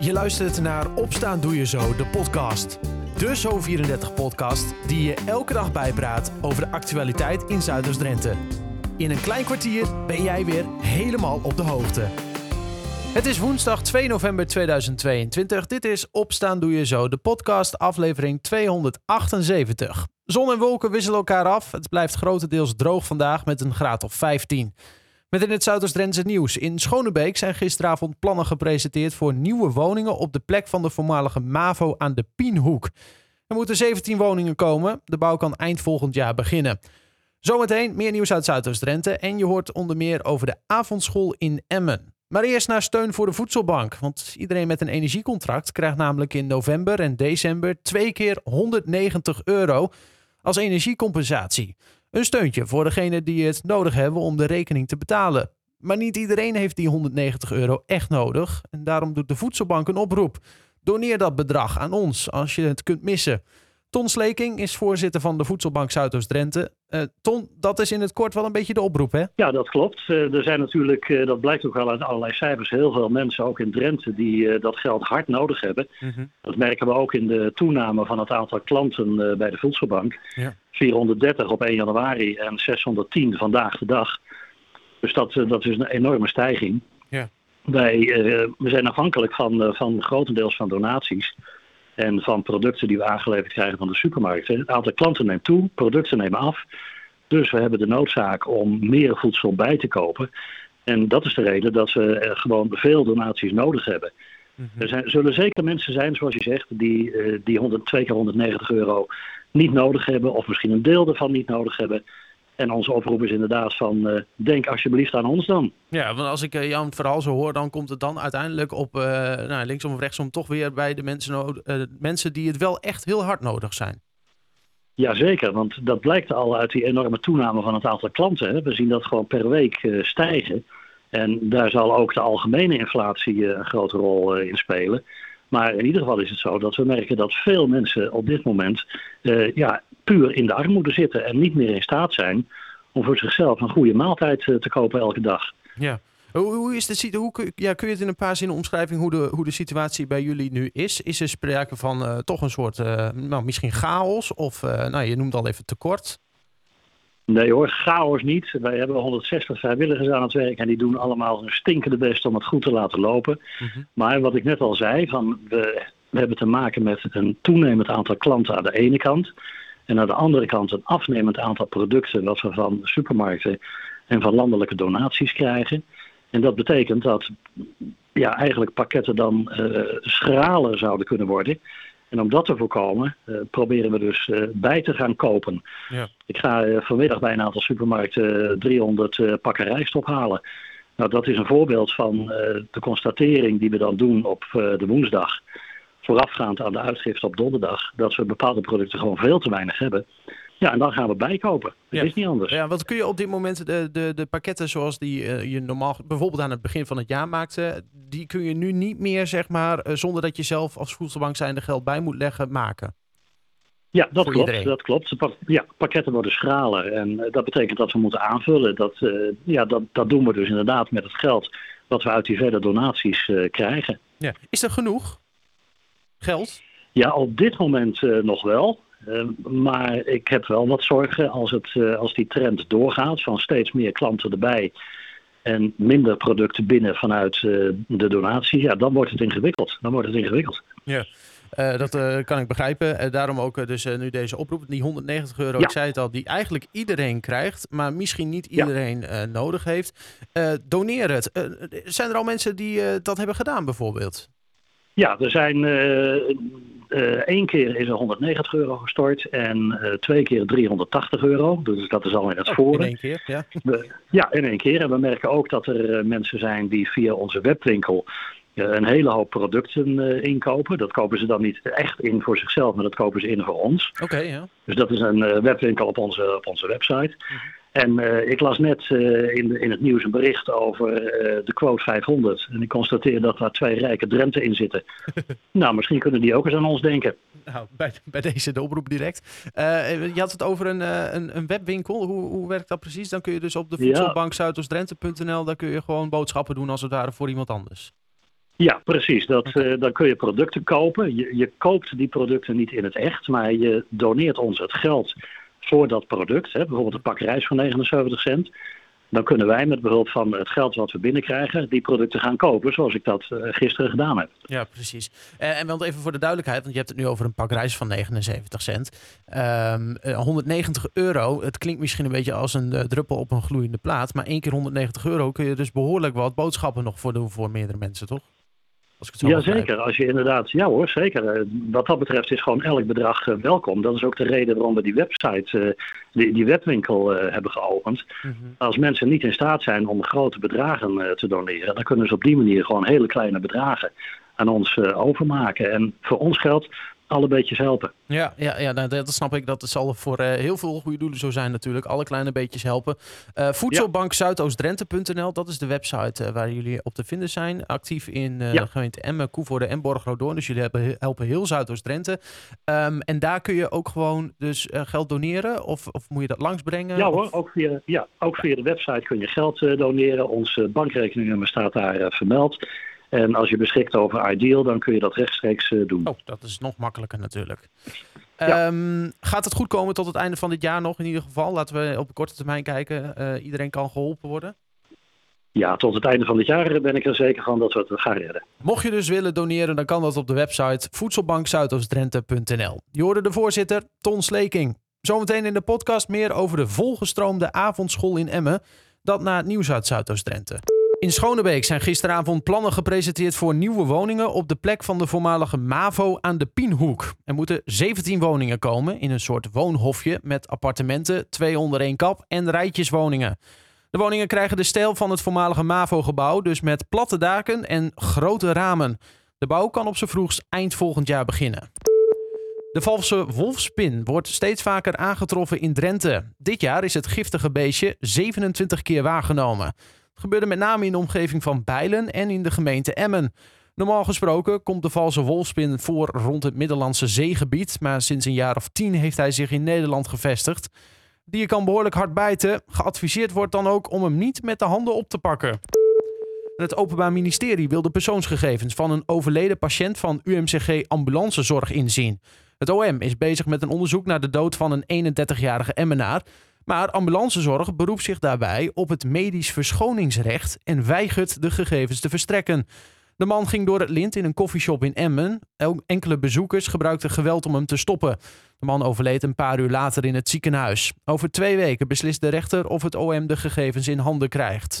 Je luistert naar Opstaan Doe Je Zo, de podcast. De Zo34-podcast die je elke dag bijpraat over de actualiteit in Zuiders-Drenthe. In een klein kwartier ben jij weer helemaal op de hoogte. Het is woensdag 2 november 2022. Dit is Opstaan Doe Je Zo, de podcast aflevering 278. Zon en wolken wisselen elkaar af. Het blijft grotendeels droog vandaag met een graad of 15. Met in het Zuidoost-Drentse nieuws. In Schonebeek zijn gisteravond plannen gepresenteerd voor nieuwe woningen op de plek van de voormalige MAVO aan de Pienhoek. Er moeten 17 woningen komen. De bouw kan eind volgend jaar beginnen. Zometeen meer nieuws uit Zuidoost-Drenthe en je hoort onder meer over de avondschool in Emmen. Maar eerst naar steun voor de voedselbank. Want iedereen met een energiecontract krijgt namelijk in november en december twee keer 190 euro als energiecompensatie. Een steuntje voor degenen die het nodig hebben om de rekening te betalen. Maar niet iedereen heeft die 190 euro echt nodig. En daarom doet de voedselbank een oproep. Doneer dat bedrag aan ons als je het kunt missen. Ton Sleking is voorzitter van de Voedselbank Zuidoost-Drenthe. Uh, Ton, dat is in het kort wel een beetje de oproep, hè? Ja, dat klopt. Uh, er zijn natuurlijk, uh, dat blijkt ook wel uit allerlei cijfers, heel veel mensen, ook in Drenthe, die dat geld hard nodig hebben. Mm -hmm. Dat merken we ook in de toename van het aantal klanten bij de Voedselbank. Ja. 430 op 1 januari en 610 vandaag de dag. Dus dat, dat is een enorme stijging. Ja. Wij we zijn afhankelijk van, van grotendeels van donaties en van producten die we aangeleverd krijgen van de supermarkten. Het aantal klanten neemt toe, producten nemen af. Dus we hebben de noodzaak om meer voedsel bij te kopen. En dat is de reden dat we gewoon veel donaties nodig hebben. Mm -hmm. Er zijn, zullen zeker mensen zijn, zoals je zegt, die, uh, die 100, twee keer 190 euro niet nodig hebben. Of misschien een deel ervan niet nodig hebben. En onze oproep is inderdaad van, uh, denk alsjeblieft aan ons dan. Ja, want als ik uh, jouw verhaal zo hoor, dan komt het dan uiteindelijk op uh, nou, linksom of rechtsom toch weer bij de mensen, mensen die het wel echt heel hard nodig zijn. Jazeker, want dat blijkt al uit die enorme toename van het aantal klanten. Hè. We zien dat gewoon per week stijgen. En daar zal ook de algemene inflatie een grote rol in spelen. Maar in ieder geval is het zo dat we merken dat veel mensen op dit moment uh, ja, puur in de armoede zitten en niet meer in staat zijn om voor zichzelf een goede maaltijd uh, te kopen elke dag. Ja. Hoe, is de, hoe, ja, kun je het in een paar zinnen omschrijven hoe de, hoe de situatie bij jullie nu is? Is er sprake van uh, toch een soort, nou, misschien chaos of nou, je noemt al even tekort? Nee hoor, chaos niet. Wij hebben 160 vrijwilligers aan het werk en die doen allemaal hun stinkende best om het goed te laten lopen. Mm -hmm. Maar wat ik net al zei, van we, we hebben te maken met een toenemend aantal klanten aan de ene kant. En aan de andere kant een afnemend aantal producten wat we van supermarkten en van landelijke donaties krijgen. En dat betekent dat ja, eigenlijk pakketten dan uh, schraler zouden kunnen worden. En om dat te voorkomen, uh, proberen we dus uh, bij te gaan kopen. Ja. Ik ga uh, vanmiddag bij een aantal supermarkten 300 pakken rijst ophalen. Nou, dat is een voorbeeld van de constatering die we dan doen op de woensdag. Voorafgaand aan de uitgifte op donderdag. Dat we bepaalde producten gewoon veel te weinig hebben. Ja, en dan gaan we bijkopen. Dat ja. is niet anders. Ja, wat kun je op dit moment de, de, de pakketten zoals die uh, je normaal bijvoorbeeld aan het begin van het jaar maakte, die kun je nu niet meer, zeg maar, uh, zonder dat je zelf als voedselbank zijnde geld bij moet leggen, maken? Ja, dat klopt. Iedereen. Dat klopt. Ja, pakketten worden schraler en uh, dat betekent dat we moeten aanvullen. Dat, ja, dat, dat doen we dus inderdaad met het geld wat we uit die verder donaties krijgen. Ja. Is er genoeg geld? Ja, op dit moment nog wel. Uh, maar ik heb wel wat zorgen als, het, uh, als die trend doorgaat van steeds meer klanten erbij en minder producten binnen vanuit uh, de donatie. Ja, dan wordt het ingewikkeld. Dan wordt het ingewikkeld. Ja. dat kan ik begrijpen. daarom ook dus nu deze oproep. Die 190 euro, ja. ik zei het al, die eigenlijk iedereen krijgt, maar misschien niet iedereen ja. nodig heeft. doneer het. zijn er al mensen die dat hebben gedaan bijvoorbeeld? Ja, er zijn uh, één keer is er 190 euro gestort en uh, twee keer 380 euro. Dus dat is al in het oh, voren. In één keer, ja. We, ja, in één keer. En we merken ook dat er uh, mensen zijn die via onze webwinkel een hele hoop producten inkopen. Dat kopen ze dan niet echt in voor zichzelf, maar dat kopen ze in voor ons. Oké, okay, ja. Dus dat is een webwinkel op onze, op onze website. Mm -hmm. En uh, ik las net uh, in, in het nieuws een bericht over uh, de quote 500. En ik constateer dat daar twee rijke Drenthe in zitten. nou, misschien kunnen die ook eens aan ons denken. Nou, bij, bij deze de oproep direct. je had het over een, een, een, webwinkel. Hoe, hoe werkt dat precies? Dan kun je dus op de voedselbank ja. daar kun je gewoon boodschappen doen als het ware voor iemand anders. Ja, precies. Dat, dan kun je producten kopen. Je, je koopt die producten niet in het echt, maar je doneert ons het geld voor dat product. Hè. Bijvoorbeeld een pak rijst van 79 cent dan kunnen wij met behulp van het geld wat we binnenkrijgen, die producten gaan kopen, zoals ik dat eh, gisteren gedaan heb. Ja, precies. Uh, en wel even voor de duidelijkheid, want je hebt het nu over een pak rijst van 79 cent. 190 ehm, euro, het klinkt misschien een beetje als een druppel op een gloeiende plaat, maar één keer 190 euro kun je dus behoorlijk wat boodschappen nog voor doen voor meerdere mensen, toch? Jazeker, als je inderdaad, ja hoor, zeker. Eh, wat dat betreft is gewoon elk bedrag eh, welkom. Dat is ook de reden waarom we die website, eh, die, die webwinkel hebben geopend. Mhm. Als mensen niet in staat zijn om grote bedragen te doneren, dan kunnen ze op die manier gewoon hele kleine bedragen aan ons overmaken. En voor ons geldt, alle beetjes helpen. Ja, ja, ja nou, dat snap ik. Dat zal voor uh, heel veel goede doelen zo zijn natuurlijk. Alle kleine beetjes helpen. Uh, Voedselbank Zuidoostdrenthe.nl, dat is de website uh, waar jullie op te vinden zijn. Actief in ja. gemeente Emmen, Koevoorde en Borgrodoorn. Dus jullie hebben, helpen heel Zuidoost-Drenthe. Um, en daar kun je ook gewoon dus geld doneren? Of, of moet je dat langsbrengen? Ja hoor, ook via, ja, ook via de website kun je geld doneren. Ons bankrekeningnummer staat daar vermeld. En als je beschikt over Ideal, dan kun je dat rechtstreeks eh, doen. Oh, dat is nog makkelijker natuurlijk. Ehm, gaat het goed komen tot het einde van dit jaar nog in ieder geval? Laten we op korte termijn kijken. Uh, iedereen kan geholpen worden? Ja, tot het einde van dit jaar ben ik er zeker van dat we het gaan redden. Mocht je dus willen doneren, dan kan dat op de website voedselbankzuidoostdrenthe.nl. Je hoorde de voorzitter, Ton Sleking. Zometeen in de podcast meer over de volgestroomde avondschool in Emmen. Dat naar het nieuws uit Zuidoost-Drenthe. In Schonebeek zijn gisteravond plannen gepresenteerd voor nieuwe woningen op de plek van de voormalige MAVO aan de Pienhoek. Er moeten 17 woningen komen in een soort woonhofje met appartementen, twee onder één kap en rijtjeswoningen. De woningen krijgen de stijl van het voormalige MAVO-gebouw, dus met platte daken en grote ramen. De bouw kan op zijn vroegst eind volgend jaar beginnen. De valse wolfspin wordt steeds vaker aangetroffen in Drenthe. Dit jaar is het giftige beestje 27 keer waargenomen gebeurde met name in de omgeving van Bijlen en in de gemeente Emmen. Normaal gesproken komt de valse wolfspin voor rond het Middellandse zeegebied, maar sinds een jaar of tien heeft hij zich in Nederland gevestigd. Die kan behoorlijk hard bijten. Geadviseerd wordt dan ook om hem niet met de handen op te pakken. Het Openbaar Ministerie wil de persoonsgegevens van een overleden patiënt van UMCG Ambulancezorg inzien. Het OM is bezig met een onderzoek naar de dood van een 31-jarige Emmenaar. Maar ambulancezorg beroept zich daarbij op het medisch verschoningsrecht en weigert de gegevens te verstrekken. De man ging door het lint in een koffieshop in Emmen. Enkele bezoekers gebruikten geweld om hem te stoppen. De man overleed een paar uur later in het ziekenhuis. Over twee weken beslist de rechter of het OM de gegevens in handen krijgt.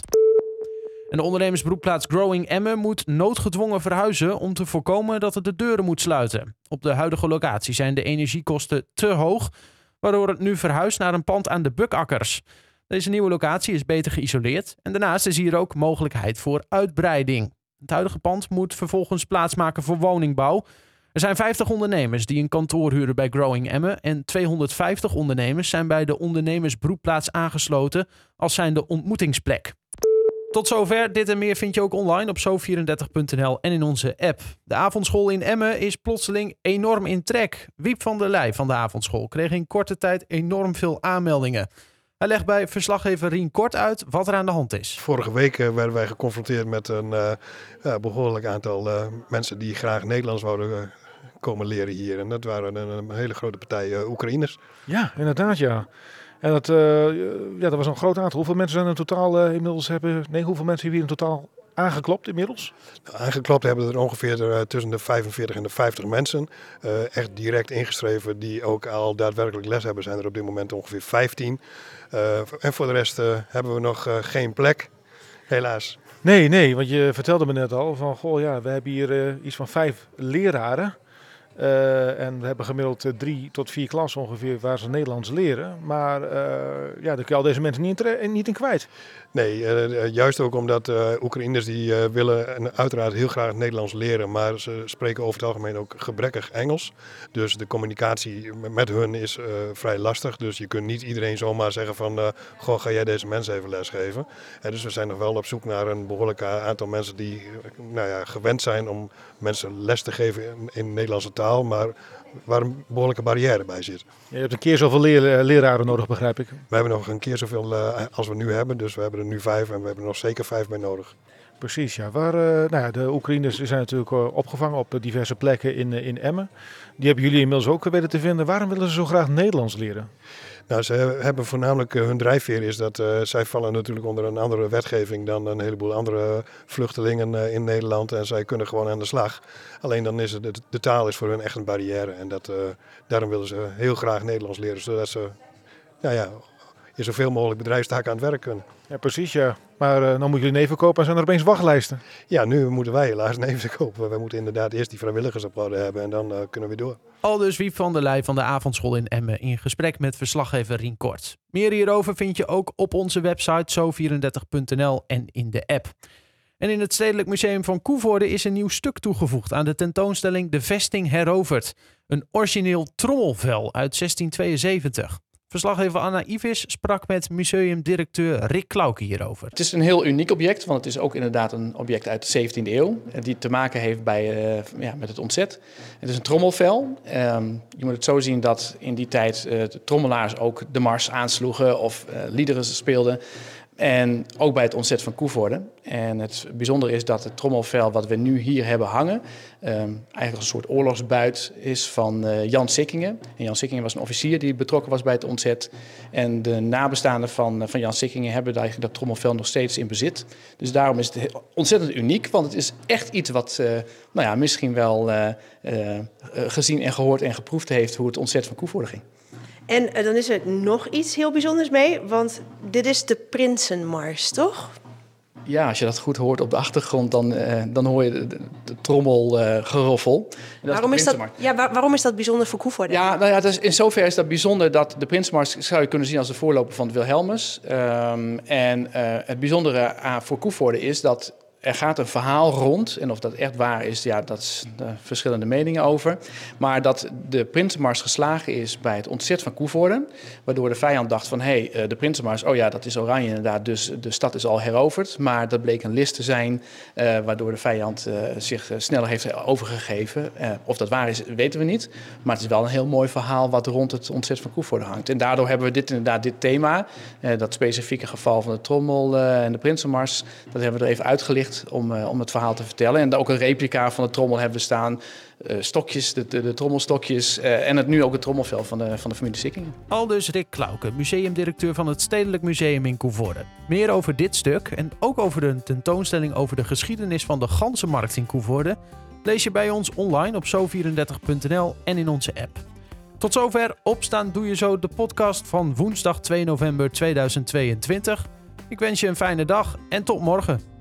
En de ondernemersbroedplaats Growing Emmen moet noodgedwongen verhuizen om te voorkomen dat het de deuren moet sluiten. Op de huidige locatie zijn de energiekosten te hoog waardoor het nu verhuist naar een pand aan de Bukakkers. Deze nieuwe locatie is beter geïsoleerd en daarnaast is hier ook mogelijkheid voor uitbreiding. Het huidige pand moet vervolgens plaatsmaken voor woningbouw. Er zijn 50 ondernemers die een kantoor huren bij Growing Emmen en 250 ondernemers zijn bij de ondernemersbroedplaats aangesloten als zijn de ontmoetingsplek. Tot zover. Dit en meer vind je ook online op zo34.nl en in onze app. De avondschool in Emmen is plotseling enorm in trek. Wiep van der Leij van de avondschool kreeg in korte tijd enorm veel aanmeldingen. Hij legt bij verslaggever Rien Kort uit wat er aan de hand is. Vorige week eh, werden wij geconfronteerd met een uh, behoorlijk aantal uh, mensen die graag Nederlands wouden komen leren hier. En dat waren een, een hele grote partij Oekraïners. Ja, inderdaad ja. En dat, uh, ja, dat was een groot aantal. Hoeveel mensen zijn er totaal uh, inmiddels hebben? Nee, hoeveel mensen hebben hier in totaal aangeklopt inmiddels? Nou, aangeklopt hebben er ongeveer uh, tussen de 45 en de 50 mensen. echt direct ingeschreven die ook al daadwerkelijk les hebben, zijn er op dit moment ongeveer 15. en voor de rest hebben we nog geen plek, helaas. Nee, nee, want je vertelde me net al van, goh ja, we hebben hier iets van vijf leraren. Uh, en we hebben gemiddeld uh, drie tot vier klassen ongeveer waar ze Nederlands leren. Maar uh, ja, daar kun je al deze mensen niet in, niet in kwijt. Nee, juist ook omdat Oekraïners die willen en uiteraard heel graag Nederlands leren. Maar ze spreken over het algemeen ook gebrekkig Engels. Dus de communicatie met hun is vrij lastig. Dus je kunt niet iedereen zomaar zeggen van... goh, ga jij deze mensen even lesgeven. dus we zijn nog wel op zoek naar een behoorlijk aantal mensen die nou ja, gewend zijn om mensen les te geven in, in Nederlandse taal maar waar een behoorlijke barrière bij zit. Je hebt een keer zoveel leer, eh, leraren nodig, begrijp ik. We hebben nog een keer zoveel uh, als we nu hebben. Dus we hebben er nu vijf en we hebben er nog zeker vijf bij nodig. Precies, ja. Waar, uh, nou ja de Oekraïners zijn natuurlijk opgevangen op diverse plekken in, in Emmen. Die hebben jullie inmiddels ook weten te vinden. Waarom willen ze zo graag Nederlands leren? Nou, ze hebben voornamelijk hun drijfveer is dat zij vallen natuurlijk onder een andere wetgeving dan een heleboel andere vluchtelingen in Nederland. En zij kunnen gewoon aan de slag. Alleen dan is het, de, de taal is voor hun echt een barrière. En dat, daarom willen ze heel graag Nederlands leren, zodat ze nou ja, in zoveel mogelijk bedrijfstaken aan het werk kunnen. Ja, precies ja. Maar uh, dan moeten jullie neven kopen en zijn er opeens wachtlijsten. Ja, nu moeten wij helaas neven kopen. We moeten inderdaad eerst die vrijwilligers op orde hebben en dan uh, kunnen we door. Aldus Wiep van der Leij van de avondschool in Emmen in gesprek met verslaggever Rien Kort. Meer hierover vind je ook op onze website zo34.nl en in de app. En in het Stedelijk Museum van Koevoorde is een nieuw stuk toegevoegd aan de tentoonstelling De Vesting Heroverd. Een origineel trommelvel uit 1672. Verslaggever Anna Ivis sprak met museumdirecteur Rick Klauke hierover. Het is een heel uniek object, want het is ook inderdaad een object uit de 17e eeuw. Eh, die te maken heeft bij, uh, ja, met het ontzet. Het is een trommelvel. Um, je moet het zo zien dat in die tijd uh, de trommelaars ook de mars aansloegen of liederen speelden. En ook bij het ontzet van Koevoorde. En het bijzondere is dat het trommelvel wat we nu hier hebben hangen... Um, eigenlijk een soort oorlogsbuit is van uh, Jan Sikkingen. En Jan Sikkingen was een officier die betrokken was bij het ontzet. En de nabestaanden van, uh, van Jan Sikkingen hebben eigenlijk dat trommelvel nog steeds in bezit. Dus daarom is het ontzettend uniek. Want het is echt iets wat uh, nou ja, misschien wel gezien en gehoord en geproefd heeft... hoe het ontzet van Koevoorde ging. En uh, dan is er nog iets heel bijzonders mee, want dit is de Prinsenmars, toch? Ja, als je dat goed hoort op de achtergrond, dan, uh, dan hoor je de, de, de trommelgeroffel. Uh, waarom, is dat, ja, waar, waarom is dat bijzonder voor Koevoorde? Ja, nou ja dus in zoverre is dat bijzonder dat de Prinsenmars zou je kunnen zien als de voorloper van het Wilhelmus. Um, en uh, het bijzondere voor Koevoorde is dat er gaat een verhaal rond. En of dat echt waar is, ja, dat is uh, verschillende meningen over. Maar dat de Prinsenmars geslagen is bij het ontzet van Koevoorde. Waardoor de vijand dacht van, hé, hey, uh, de Prinsenmars, oh ja, dat is oranje inderdaad. Dus de stad is al heroverd. Maar dat bleek een list te zijn, uh, waardoor de vijand zich sneller heeft overgegeven. of dat waar is, weten we niet. Maar het is wel een heel mooi verhaal wat rond het ontzet van Koevoorde hangt. En daardoor hebben we dit inderdaad, dit thema. dat specifieke geval van de trommel en de Prinsenmars. Dat hebben we er even uitgelicht om, uh, om het verhaal te vertellen. En ook een replica van de trommel hebben we staan. Uh, stokjes, de, de, trommelstokjes uh, en het nu ook het trommelvel van de, van de familie Sikkingen. Aldus Rick Klauke, museumdirecteur van het Stedelijk Museum in Koevoorde. Meer over dit stuk en ook over de tentoonstelling over de geschiedenis van de ganzenmarkt in Koevoorde... lees je bij ons online op zo34.nl en in onze app. Tot zover Opstaan Doe Je Zo, de podcast van woensdag 2 november 2022. Ik wens je een fijne dag en tot morgen.